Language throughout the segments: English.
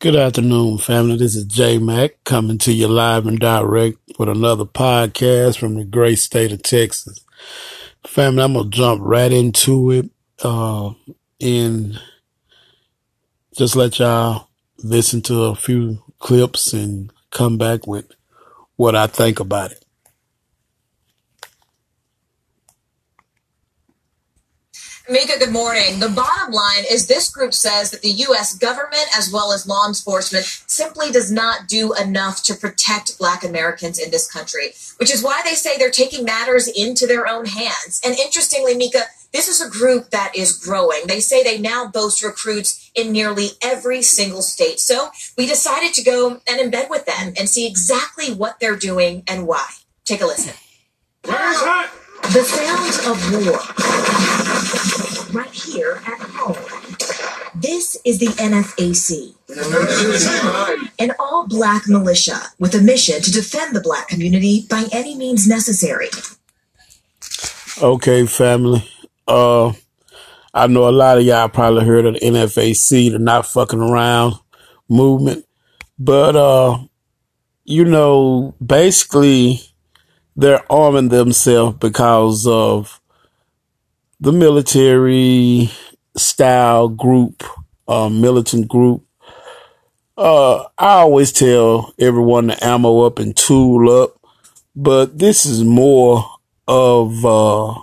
Good afternoon, family. This is J Mac coming to you live and direct with another podcast from the great state of Texas. Family, I'm gonna jump right into it uh, and just let y'all listen to a few clips and come back with what I think about it. Mika, good morning. The bottom line is this group says that the U.S. government, as well as law enforcement, simply does not do enough to protect Black Americans in this country, which is why they say they're taking matters into their own hands. And interestingly, Mika, this is a group that is growing. They say they now boast recruits in nearly every single state. So we decided to go and embed with them and see exactly what they're doing and why. Take a listen. The sounds of war. Right here at home. This is the NFAC, an all black militia with a mission to defend the black community by any means necessary. Okay, family. Uh, I know a lot of y'all probably heard of the NFAC, the not fucking around movement, but uh, you know, basically they're arming themselves because of the military style group, uh, militant group. Uh, I always tell everyone to ammo up and tool up, but this is more of uh,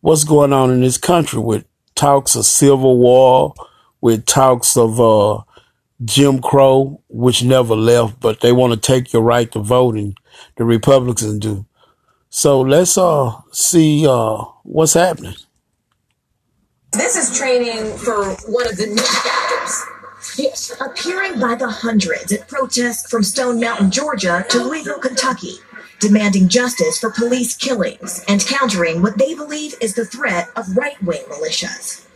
what's going on in this country with talks of civil war, with talks of uh, Jim Crow, which never left, but they want to take your right to vote, and the Republicans do. So let's uh see uh what's happening. This is training for one of the new chapters. Yes, appearing by the hundreds at protests from Stone Mountain, Georgia to Louisville, Kentucky, demanding justice for police killings and countering what they believe is the threat of right wing militias.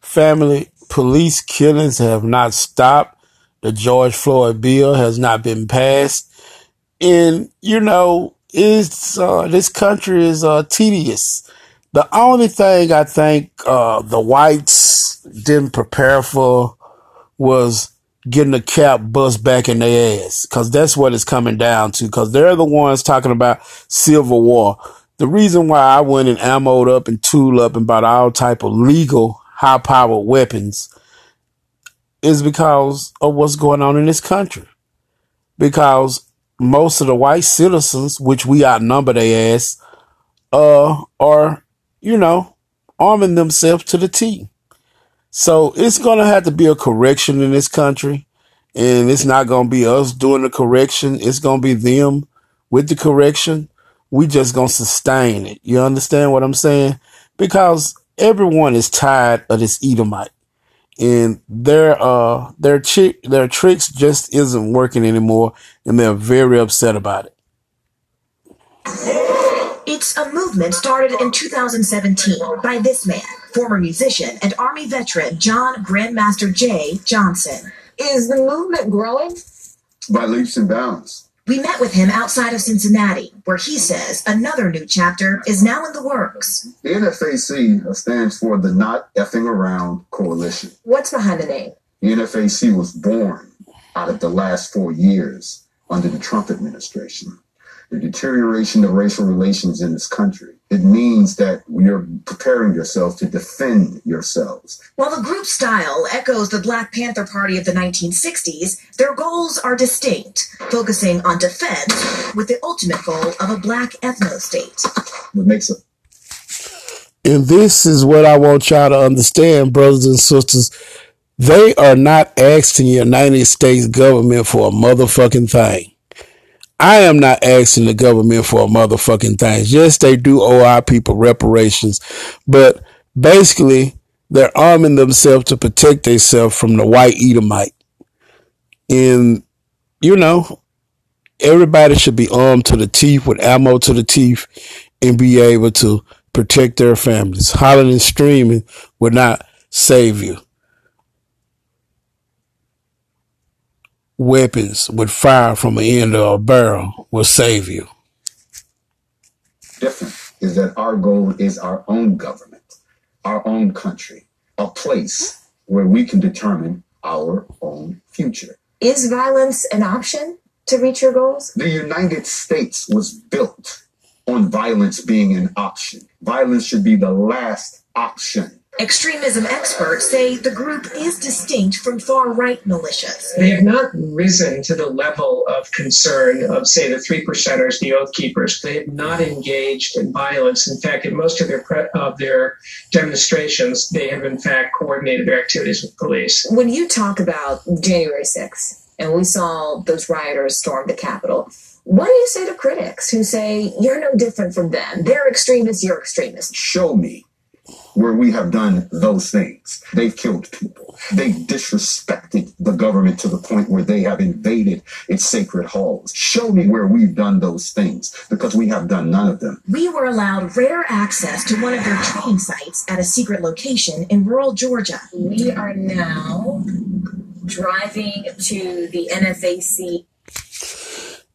Family police killings have not stopped. The George Floyd bill has not been passed. And, you know, it's, uh, this country is, uh, tedious. The only thing I think, uh, the whites didn't prepare for was getting the cap bust back in their ass. Cause that's what it's coming down to. Cause they're the ones talking about civil war. The reason why I went and ammoed up and tool up and bought all type of legal high powered weapons is because of what's going on in this country. Because most of the white citizens, which we outnumber they ass, uh, are, you know, arming themselves to the T. So it's going to have to be a correction in this country. And it's not going to be us doing the correction. It's going to be them with the correction. We just going to sustain it. You understand what I'm saying? Because everyone is tired of this Edomite. And their uh their chick their tricks just isn't working anymore and they're very upset about it. It's a movement started in 2017 by this man, former musician and Army veteran John Grandmaster Jay Johnson. Is the movement growing? By leaps and bounds. We met with him outside of Cincinnati, where he says another new chapter is now in the works. The NFAC stands for the Not Effing Around Coalition. What's behind the name? The NFAC was born out of the last four years under the Trump administration the deterioration of racial relations in this country. It means that you're preparing yourselves to defend yourselves. While the group style echoes the Black Panther Party of the 1960s, their goals are distinct, focusing on defense with the ultimate goal of a black ethno state. What makes it and this is what I want y'all to understand, brothers and sisters. They are not asking the United States government for a motherfucking thing. I am not asking the government for a motherfucking thing. Yes, they do owe our people reparations, but basically they're arming themselves to protect themselves from the white Edomite. And, you know, everybody should be armed to the teeth with ammo to the teeth and be able to protect their families. Hollering and screaming will not save you. Weapons with fire from the end of a barrel will save you. Different is that our goal is our own government, our own country, a place where we can determine our own future. Is violence an option to reach your goals? The United States was built on violence being an option. Violence should be the last option. Extremism experts say the group is distinct from far right militias. They have not risen to the level of concern of, say, the three percenters, the Oath Keepers. They have not engaged in violence. In fact, in most of their pre- of their demonstrations, they have in fact coordinated their activities with police. When you talk about January 6th, and we saw those rioters storm the Capitol, what do you say to critics who say you're no different from them? They're extremists, you're extremists. Show me where we have done those things. They've killed people. They've disrespected the government to the point where they have invaded its sacred halls. Show me where we've done those things because we have done none of them. We were allowed rare access to one of their training sites at a secret location in rural Georgia. We are now driving to the NFAC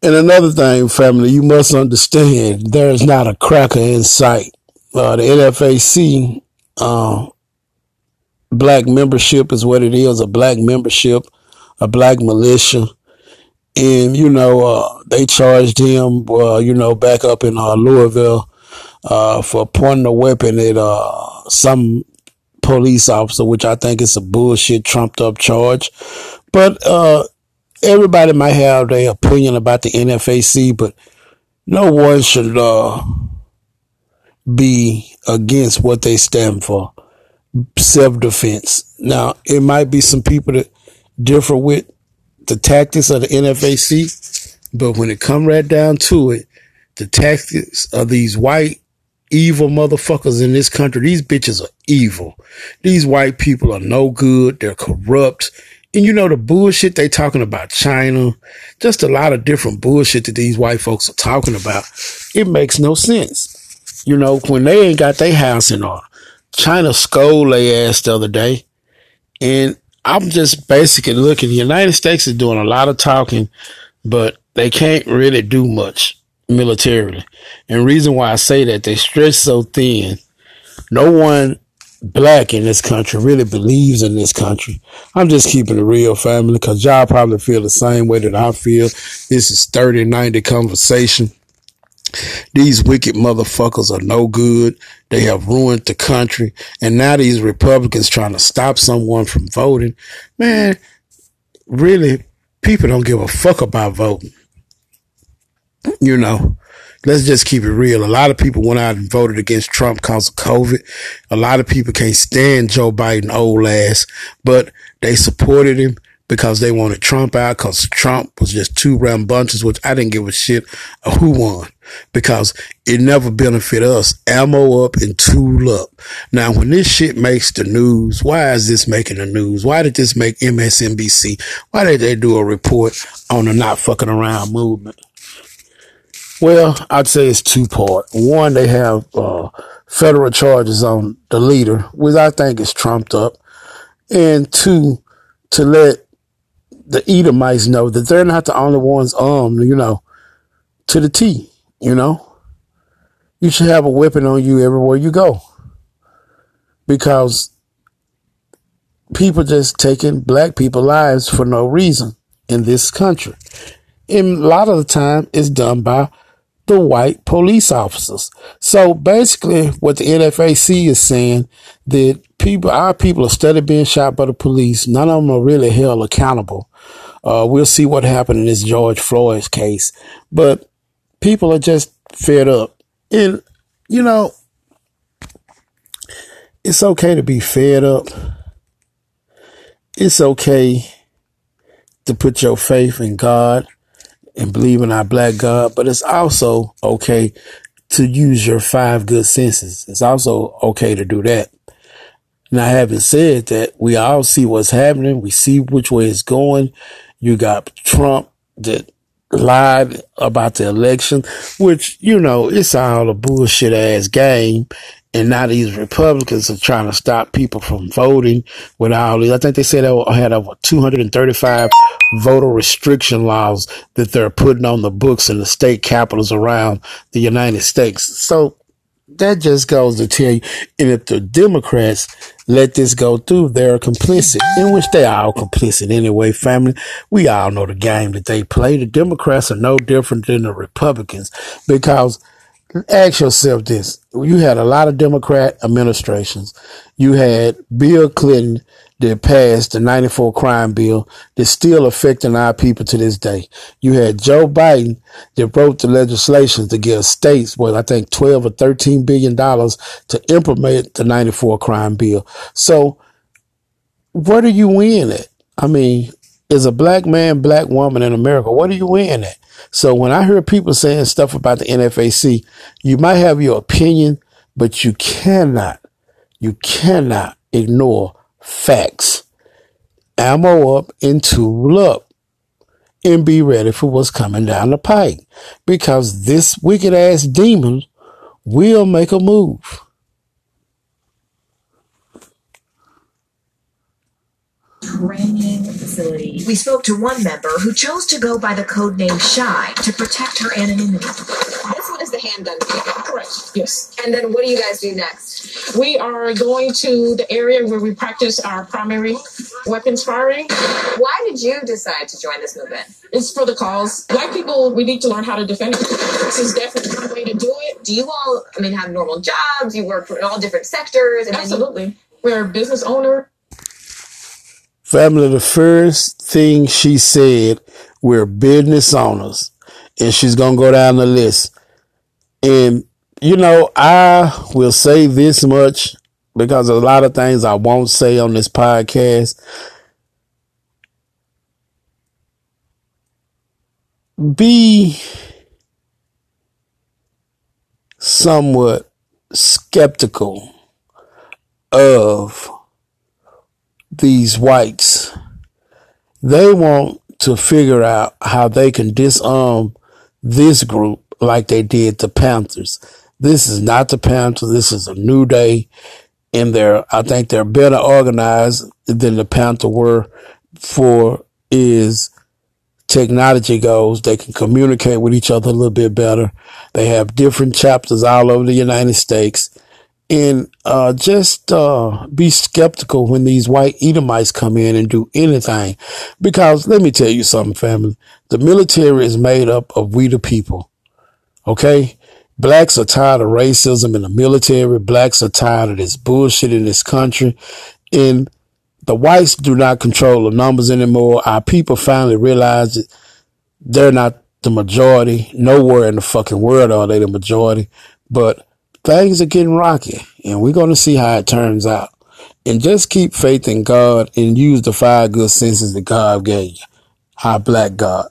And another thing, family, you must understand there is not a cracker in sight. Uh, the NFAC uh, black membership is what it is a black membership, a black militia. And, you know, uh, they charged him, uh, you know, back up in uh, Louisville uh, for pointing a weapon at uh, some police officer, which I think is a bullshit, trumped up charge. But uh, everybody might have their opinion about the NFAC, but no one should uh, be against what they stand for self defense. Now, it might be some people that differ with the tactics of the NFAC, but when it come right down to it, the tactics of these white evil motherfuckers in this country, these bitches are evil. These white people are no good. They're corrupt. And you know the bullshit they talking about China, just a lot of different bullshit that these white folks are talking about. It makes no sense. You know, when they ain't got their house in order. China scolded their ass the other day. And I'm just basically looking, the United States is doing a lot of talking, but they can't really do much militarily. And reason why I say that, they stretch so thin. No one black in this country really believes in this country. I'm just keeping it real, family, because y'all probably feel the same way that I feel. This is 30 90 conversation. These wicked motherfuckers are no good. They have ruined the country. And now these Republicans trying to stop someone from voting. Man, really, people don't give a fuck about voting. You know, let's just keep it real. A lot of people went out and voted against Trump because of COVID. A lot of people can't stand Joe Biden old ass, but they supported him because they wanted Trump out because Trump was just too rambunctious, which I didn't give a shit who won because it never benefit us. Ammo up and tool up. Now, when this shit makes the news, why is this making the news? Why did this make MSNBC? Why did they do a report on the not fucking around movement? Well, I'd say it's two part. One, they have uh, federal charges on the leader, which I think is trumped up, and two, to let the Edomites know that they're not the only ones armed, you know, to the T, you know. You should have a weapon on you everywhere you go. Because people just taking black people lives for no reason in this country. And a lot of the time it's done by the white police officers. So basically what the NFAC is saying that people, our people are steady being shot by the police. None of them are really held accountable. Uh, we'll see what happened in this George Floyd's case, but people are just fed up. And, you know, it's okay to be fed up. It's okay to put your faith in God and believe in our black God, but it's also okay to use your five good senses. It's also okay to do that. Now, having said that, we all see what's happening. We see which way it's going. You got Trump that lied about the election, which, you know, it's all a bullshit ass game. And now these Republicans are trying to stop people from voting with all these. I think they said they had over 235 voter restriction laws that they're putting on the books in the state capitals around the United States. So that just goes to tell you. And if the Democrats let this go through, they're complicit, in which they are complicit anyway, family. We all know the game that they play. The Democrats are no different than the Republicans because ask yourself this. You had a lot of Democrat administrations. You had Bill Clinton that passed the 94 crime bill that's still affecting our people to this day. You had Joe Biden that wrote the legislation to give states, well, I think 12 or 13 billion dollars to implement the 94 crime bill. So what are you win at? I mean, is a black man, black woman in America, what are you win at? So when I hear people saying stuff about the NFAC, you might have your opinion, but you cannot, you cannot ignore facts. Ammo up and tool up and be ready for what's coming down the pike because this wicked ass demon will make a move. Facility. We spoke to one member who chose to go by the code name Shy to protect her anonymity. This one is the handgun Correct. Yes. And then what do you guys do next? We are going to the area where we practice our primary weapons firing. Why did you decide to join this movement? It's for the cause. Black people, we need to learn how to defend it. This is definitely one way to do it. Do you all, I mean, have normal jobs? You work in all different sectors? And Absolutely. You- We're a business owner. Family, the first thing she said, we're business owners. And she's going to go down the list. And, you know, I will say this much because a lot of things I won't say on this podcast. Be somewhat skeptical of these whites. They want to figure out how they can disarm this group like they did the Panthers. This is not the Panthers. This is a new day. And they're, I think they're better organized than the Panther were for is technology goes. They can communicate with each other a little bit better. They have different chapters all over the United States and uh, just uh, be skeptical when these white Edomites come in and do anything. Because let me tell you something, family. The military is made up of we the people. Okay? Blacks are tired of racism in the military. Blacks are tired of this bullshit in this country. And the whites do not control the numbers anymore. Our people finally realize that they're not the majority. Nowhere in the fucking world are they the majority. But things are getting rocky and we're going to see how it turns out. And just keep faith in God and use the five good senses that God gave you. Our black God.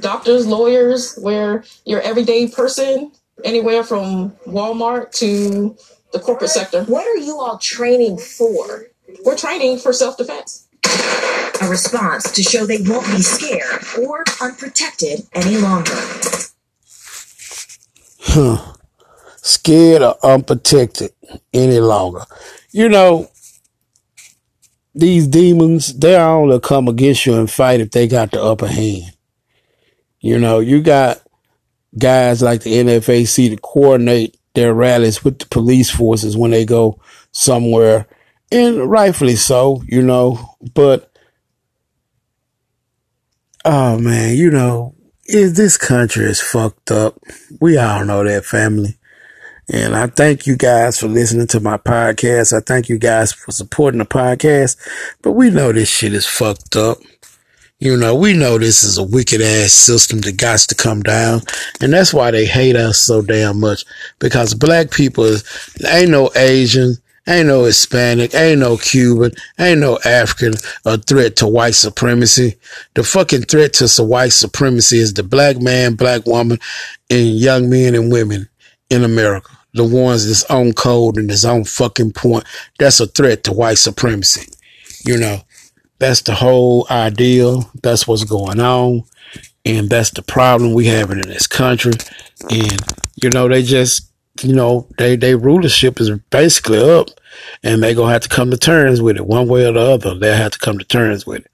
Doctors, lawyers, where your everyday person, anywhere from Walmart to the corporate sector. What are you all training for? We're training for self defense. A response to show they won't be scared or unprotected any longer huh, Hmm. scared or unprotected any longer. You know, these demons, they're only come against you and fight if they got the upper hand. You know, you got guys like the NFAC to coordinate their rallies with the police forces when they go somewhere, and rightfully so, you know, but oh man, you know, is this country is fucked up. We all know that family. And I thank you guys for listening to my podcast. I thank you guys for supporting the podcast. But we know this shit is fucked up. You know, we know this is a wicked ass system that got to come down. And that's why they hate us so damn much. Because black people ain't no Asian, Ain't no Hispanic, ain't no Cuban, ain't no African a threat to white supremacy. The fucking threat to white supremacy is the black man, black woman, and young men and women in America. The ones that's on code and that's on fucking point. That's a threat to white supremacy. You know, that's the whole ideal. That's what's going on. And that's the problem we having in this country. And, you know, they just you know, they, they rulership is basically up and they gonna have to come to terms with it one way or the other. They'll have to come to terms with it.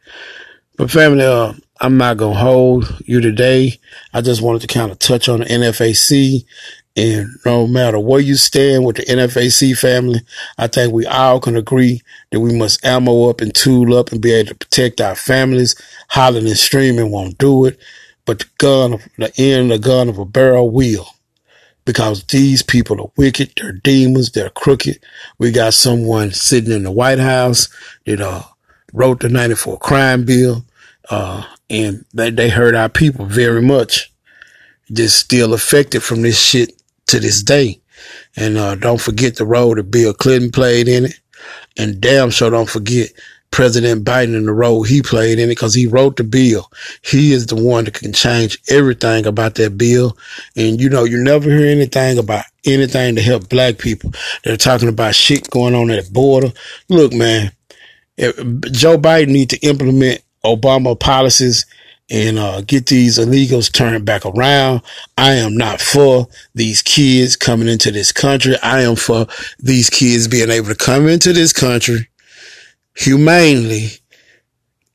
But family, uh, I'm not gonna hold you today. I just wanted to kind of touch on the NFAC And no matter where you stand with the NFAC family, I think we all can agree that we must ammo up and tool up and be able to protect our families. Hollering and streaming won't do it, but the gun, the end the gun of a barrel will. Because these people are wicked, they're demons, they're crooked. We got someone sitting in the White House that uh, wrote the 94 crime bill, uh, and they, they hurt our people very much. Just still affected from this shit to this day. And uh, don't forget the role that Bill Clinton played in it. And damn sure don't forget President Biden and the role he played in it because he wrote the bill. He is the one that can change everything about that bill. And you know, you never hear anything about anything to help black people. They're talking about shit going on at the border. Look, man, Joe Biden need to implement Obama policies and uh, get these illegals turned back around. I am not for these kids coming into this country. I am for these kids being able to come into this country humanely,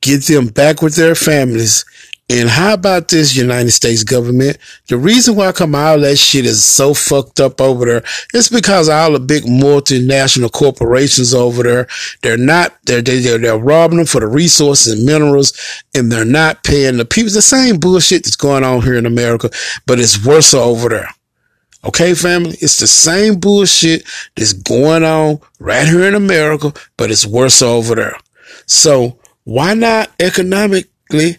get them back with their families. And how about this United States government? The reason why come all that shit is so fucked up over there is because all the big multinational corporations over there, they're not, they're, they're, they're robbing them for the resources and minerals and they're not paying the people. the same bullshit that's going on here in America, but it's worse over there. Okay, family? It's the same bullshit that's going on right here in America, but it's worse over there. So why not economically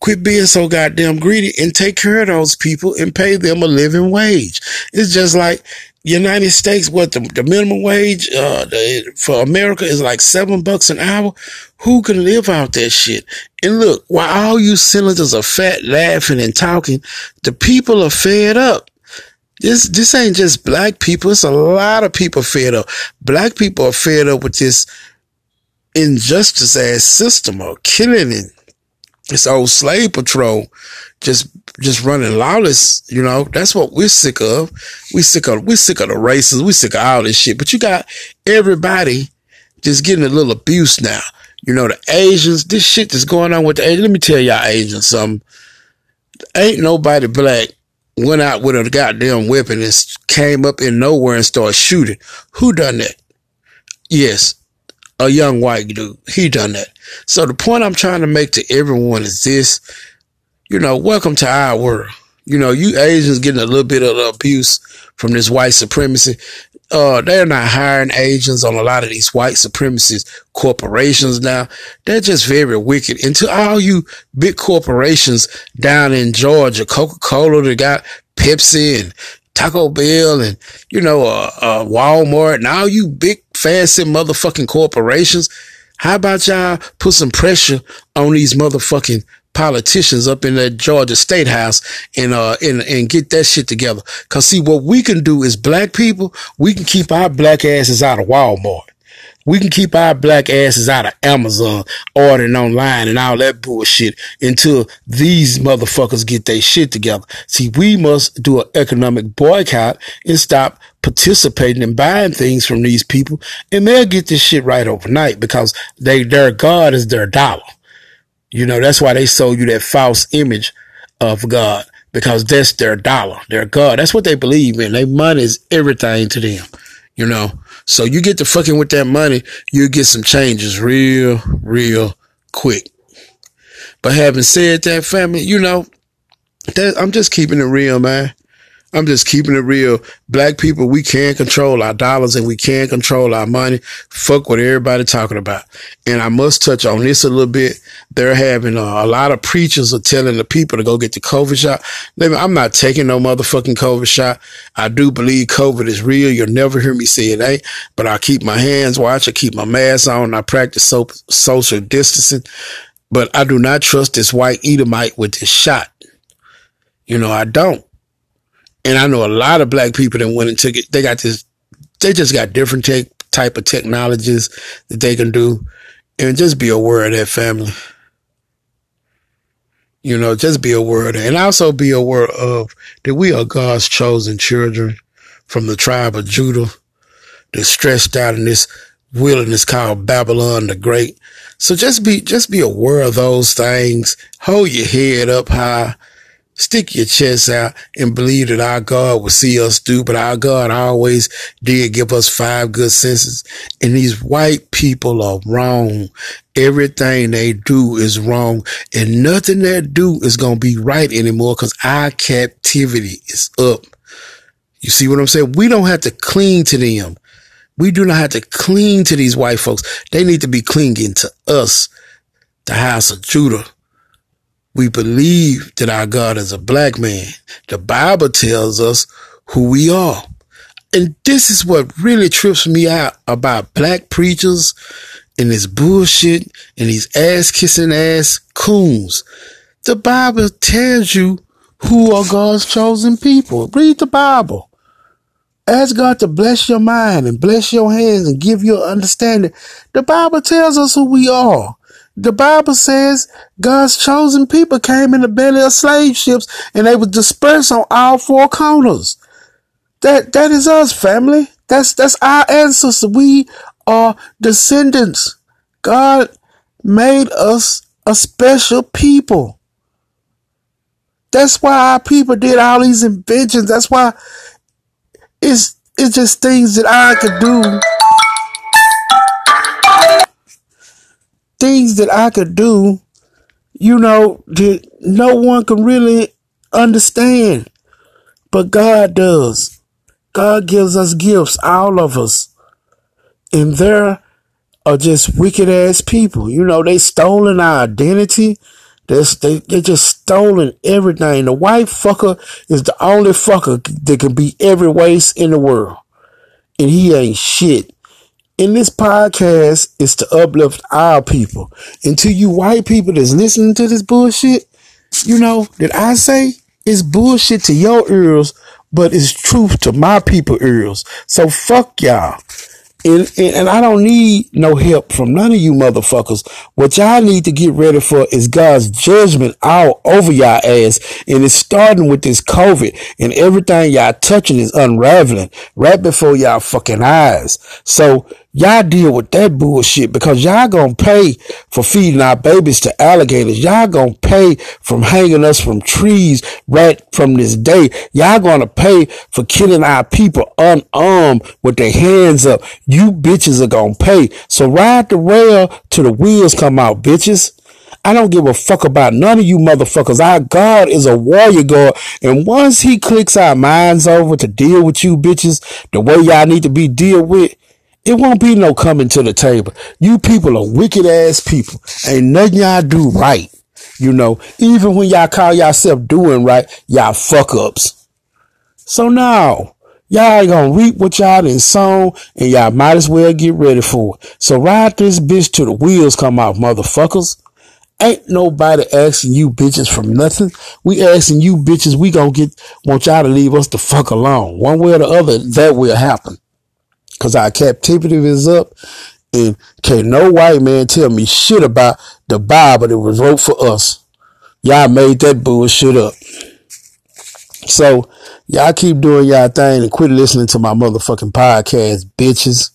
quit being so goddamn greedy and take care of those people and pay them a living wage? It's just like United States, what the, the minimum wage uh, the, for America is like seven bucks an hour. Who can live out that shit? And look, while all you senators are fat, laughing, and talking, the people are fed up. This this ain't just black people. It's a lot of people fed up. Black people are fed up with this injustice ass system of killing and this old slave patrol just just running lawless, you know, that's what we're sick of. We sick of we sick of the races, we sick of all this shit. But you got everybody just getting a little abuse now. You know, the Asians, this shit that's going on with the Asians. Let me tell y'all Asians something. Ain't nobody black went out with a goddamn weapon and came up in nowhere and started shooting. Who done that? Yes, a young white dude. He done that. So the point I'm trying to make to everyone is this, you know, welcome to our world. You know, you Asians getting a little bit of abuse from this white supremacy uh, they're not hiring agents on a lot of these white supremacist corporations now. They're just very wicked. And to all you big corporations down in Georgia, Coca-Cola, they got Pepsi and Taco Bell and, you know, uh, uh, Walmart and all you big fancy motherfucking corporations. How about y'all put some pressure on these motherfucking politicians up in that Georgia State House and uh and and get that shit together. Cause see what we can do is black people, we can keep our black asses out of Walmart. We can keep our black asses out of Amazon, ordering online and all that bullshit until these motherfuckers get their shit together. See, we must do an economic boycott and stop participating and buying things from these people and they'll get this shit right overnight because they, their God is their dollar. You know, that's why they sold you that false image of God because that's their dollar, their God. That's what they believe in. Their money is everything to them, you know. So you get to fucking with that money, you get some changes real, real quick. But having said that, family, you know, that, I'm just keeping it real, man. I'm just keeping it real. Black people, we can't control our dollars and we can't control our money. Fuck what everybody talking about. And I must touch on this a little bit. They're having uh, a lot of preachers are telling the people to go get the COVID shot. I'm not taking no motherfucking COVID shot. I do believe COVID is real. You'll never hear me say it ain't, but I keep my hands washed. I keep my mask on. I practice so- social distancing, but I do not trust this white Edomite with this shot. You know, I don't. And I know a lot of black people that went and took it. They got this, they just got different type of technologies that they can do. And just be aware of that family. You know, just be aware of that. And also be aware of that we are God's chosen children from the tribe of Judah. They're stretched out in this wilderness called Babylon the Great. So just be, just be aware of those things. Hold your head up high Stick your chest out and believe that our God will see us through, but our God always did give us five good senses. And these white people are wrong. Everything they do is wrong and nothing they do is going to be right anymore because our captivity is up. You see what I'm saying? We don't have to cling to them. We do not have to cling to these white folks. They need to be clinging to us, the house of Judah. We believe that our God is a black man. The Bible tells us who we are. And this is what really trips me out about black preachers and this bullshit and these ass kissing ass coons. The Bible tells you who are God's chosen people. Read the Bible. Ask God to bless your mind and bless your hands and give you understanding. The Bible tells us who we are. The Bible says God's chosen people came in the belly of slave ships and they were dispersed on all four corners. That that is us, family. That's that's our ancestors. We are descendants. God made us a special people. That's why our people did all these inventions. That's why it's it's just things that I could do. Things that I could do, you know, that no one can really understand. But God does. God gives us gifts, all of us. And there are just wicked ass people. You know, they stolen our identity. They're, they, they just stolen everything. The white fucker is the only fucker that can be every waste in the world. And he ain't shit. And this podcast is to uplift our people. And to you white people that's listening to this bullshit, you know, that I say is bullshit to your ears, but it's truth to my people ears. So fuck y'all. And, and, and, I don't need no help from none of you motherfuckers. What y'all need to get ready for is God's judgment all over y'all ass. And it's starting with this COVID and everything y'all touching is unraveling right before y'all fucking eyes. So Y'all deal with that bullshit because y'all gonna pay for feeding our babies to alligators. Y'all gonna pay from hanging us from trees right from this day. Y'all gonna pay for killing our people unarmed with their hands up. You bitches are gonna pay. So ride the rail till the wheels come out, bitches. I don't give a fuck about none of you motherfuckers. Our God is a warrior God. And once he clicks our minds over to deal with you bitches the way y'all need to be dealt with, it won't be no coming to the table. You people are wicked ass people. Ain't nothing y'all do right. You know, even when y'all call yourself doing right, y'all fuck ups. So now, y'all gonna reap what y'all done sown and y'all might as well get ready for it. So ride this bitch till the wheels come off, motherfuckers. Ain't nobody asking you bitches from nothing. We asking you bitches, we gonna get, want y'all to leave us the fuck alone. One way or the other, that will happen. Cause our captivity is up and can't no white man tell me shit about the Bible that was wrote for us. Y'all made that bullshit up. So y'all keep doing y'all thing and quit listening to my motherfucking podcast, bitches.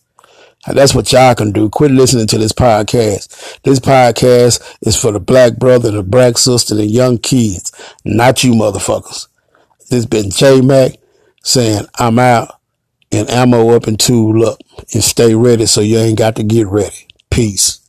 That's what y'all can do. Quit listening to this podcast. This podcast is for the black brother, the black sister, the young kids, not you motherfuckers. This been J Mac saying I'm out and ammo up and tool up and stay ready so you ain't got to get ready. Peace.